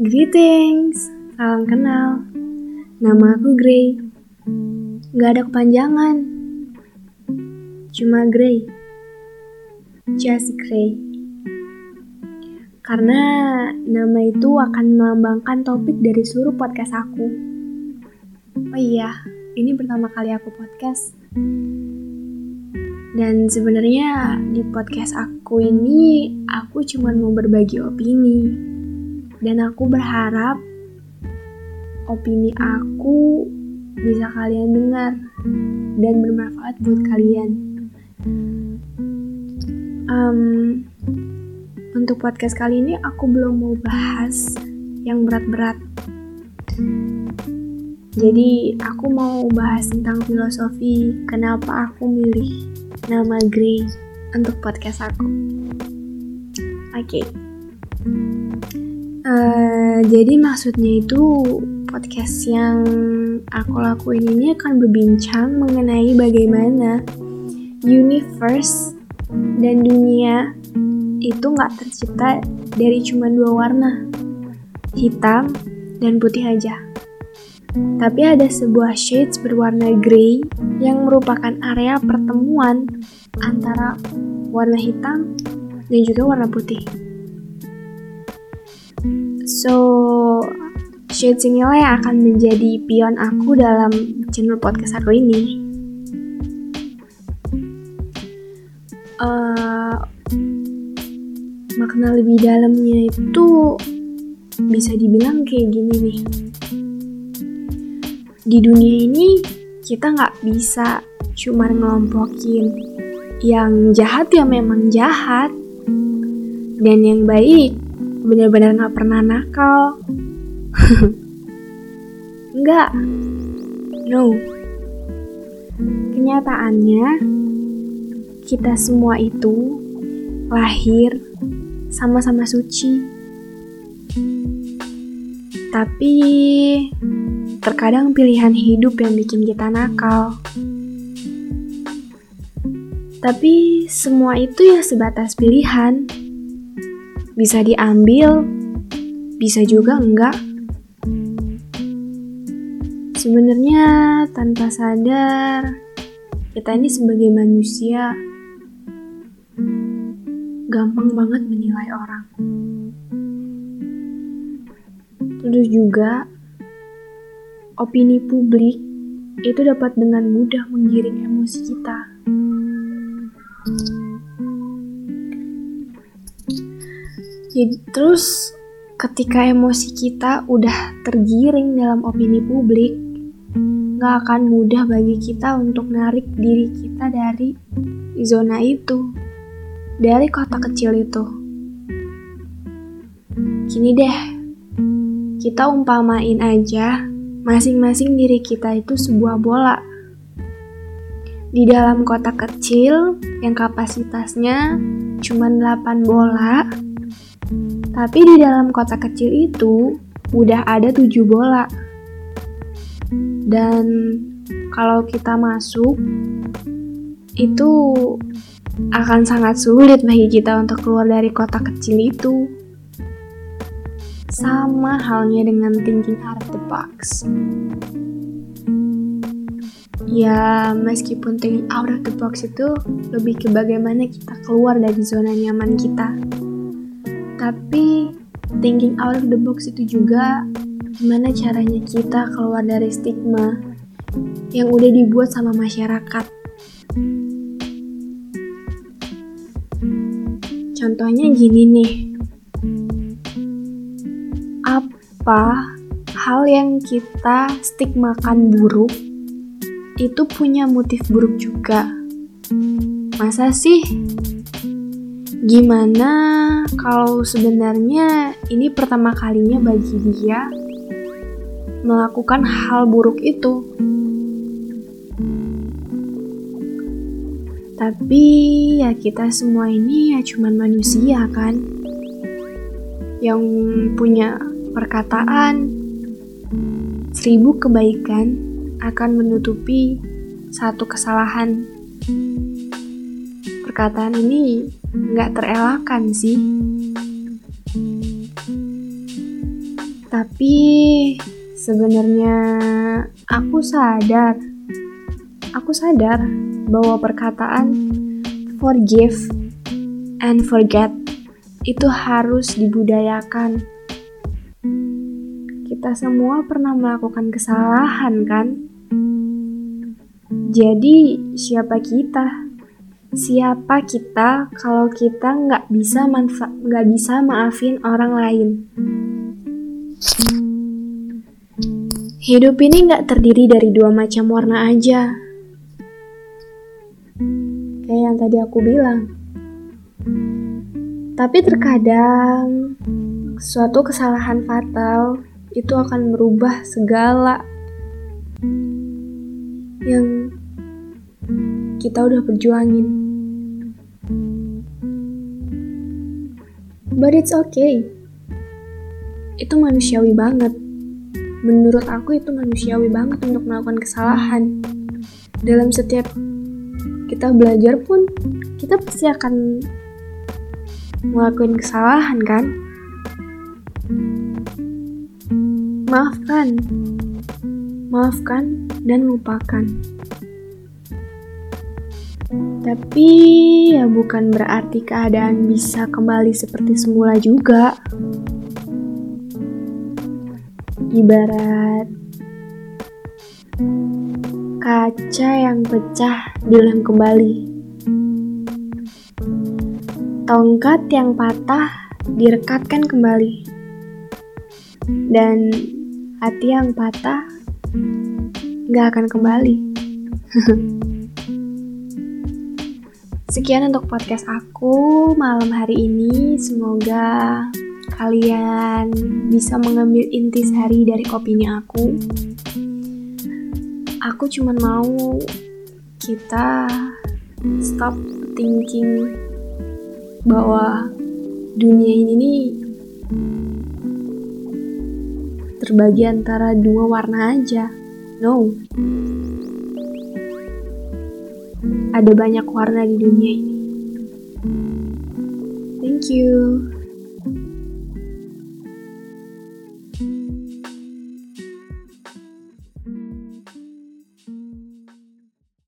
Greetings, salam kenal. Nama aku Grey. Gak ada kepanjangan. Cuma Grey. Just Grey. Karena nama itu akan melambangkan topik dari seluruh podcast aku. Oh iya, ini pertama kali aku podcast. Dan sebenarnya di podcast aku ini aku cuma mau berbagi opini. Dan aku berharap opini aku bisa kalian dengar dan bermanfaat buat kalian. Um, untuk podcast kali ini aku belum mau bahas yang berat-berat. Jadi aku mau bahas tentang filosofi kenapa aku milih nama Grey untuk podcast aku. Oke. Okay. Uh, jadi maksudnya itu podcast yang aku lakuin ini akan berbincang mengenai bagaimana universe dan dunia itu nggak tercipta dari cuma dua warna, hitam dan putih aja. Tapi ada sebuah shades berwarna grey yang merupakan area pertemuan antara warna hitam dan juga warna putih. So, shades inilah yang akan menjadi pion aku dalam channel podcast aku ini. Uh, makna lebih dalamnya itu bisa dibilang kayak gini nih di dunia ini kita nggak bisa cuma ngelompokin yang jahat ya memang jahat dan yang baik benar-benar nggak pernah nakal nggak no kenyataannya kita semua itu lahir sama-sama suci tapi terkadang pilihan hidup yang bikin kita nakal. Tapi semua itu ya sebatas pilihan. Bisa diambil, bisa juga enggak. Sebenarnya tanpa sadar, kita ini sebagai manusia gampang banget menilai orang. Terus juga opini publik itu dapat dengan mudah menggiring emosi kita. Jadi terus ketika emosi kita udah tergiring dalam opini publik, gak akan mudah bagi kita untuk narik diri kita dari zona itu, dari kota kecil itu. Gini deh, kita umpamain aja Masing-masing diri kita itu sebuah bola. Di dalam kotak kecil yang kapasitasnya cuma 8 bola, tapi di dalam kotak kecil itu udah ada 7 bola. Dan kalau kita masuk itu akan sangat sulit bagi kita untuk keluar dari kotak kecil itu. Sama halnya dengan thinking out of the box. Ya, meskipun thinking out of the box itu lebih ke bagaimana kita keluar dari zona nyaman kita. Tapi thinking out of the box itu juga gimana caranya kita keluar dari stigma yang udah dibuat sama masyarakat. Contohnya gini nih, apa hal yang kita stigmakan buruk itu punya motif buruk juga? Masa sih? Gimana kalau sebenarnya ini pertama kalinya bagi dia melakukan hal buruk itu? Tapi ya kita semua ini ya cuman manusia kan yang punya perkataan seribu kebaikan akan menutupi satu kesalahan. Perkataan ini nggak terelakkan sih. Tapi sebenarnya aku sadar, aku sadar bahwa perkataan forgive and forget itu harus dibudayakan. Kita semua pernah melakukan kesalahan, kan? Jadi, siapa kita? Siapa kita kalau kita nggak bisa manfa nggak bisa maafin orang lain? Hidup ini nggak terdiri dari dua macam warna aja. Kayak yang tadi aku bilang. Tapi terkadang suatu kesalahan fatal itu akan merubah segala yang kita udah perjuangin. But it's okay. Itu manusiawi banget. Menurut aku itu manusiawi banget untuk melakukan kesalahan. Dalam setiap kita belajar pun, kita pasti akan ngelakuin kesalahan kan? Maafkan. Maafkan dan lupakan. Tapi ya bukan berarti keadaan bisa kembali seperti semula juga. Ibarat kaca yang pecah dilem kembali. Tongkat yang patah direkatkan kembali. Dan hati yang patah gak akan kembali. Sekian untuk podcast aku malam hari ini. Semoga kalian bisa mengambil inti sehari dari kopinya aku. Aku cuma mau kita stop thinking bahwa dunia ini nih terbagi antara dua warna aja. No. Ada banyak warna di dunia ini. Thank you.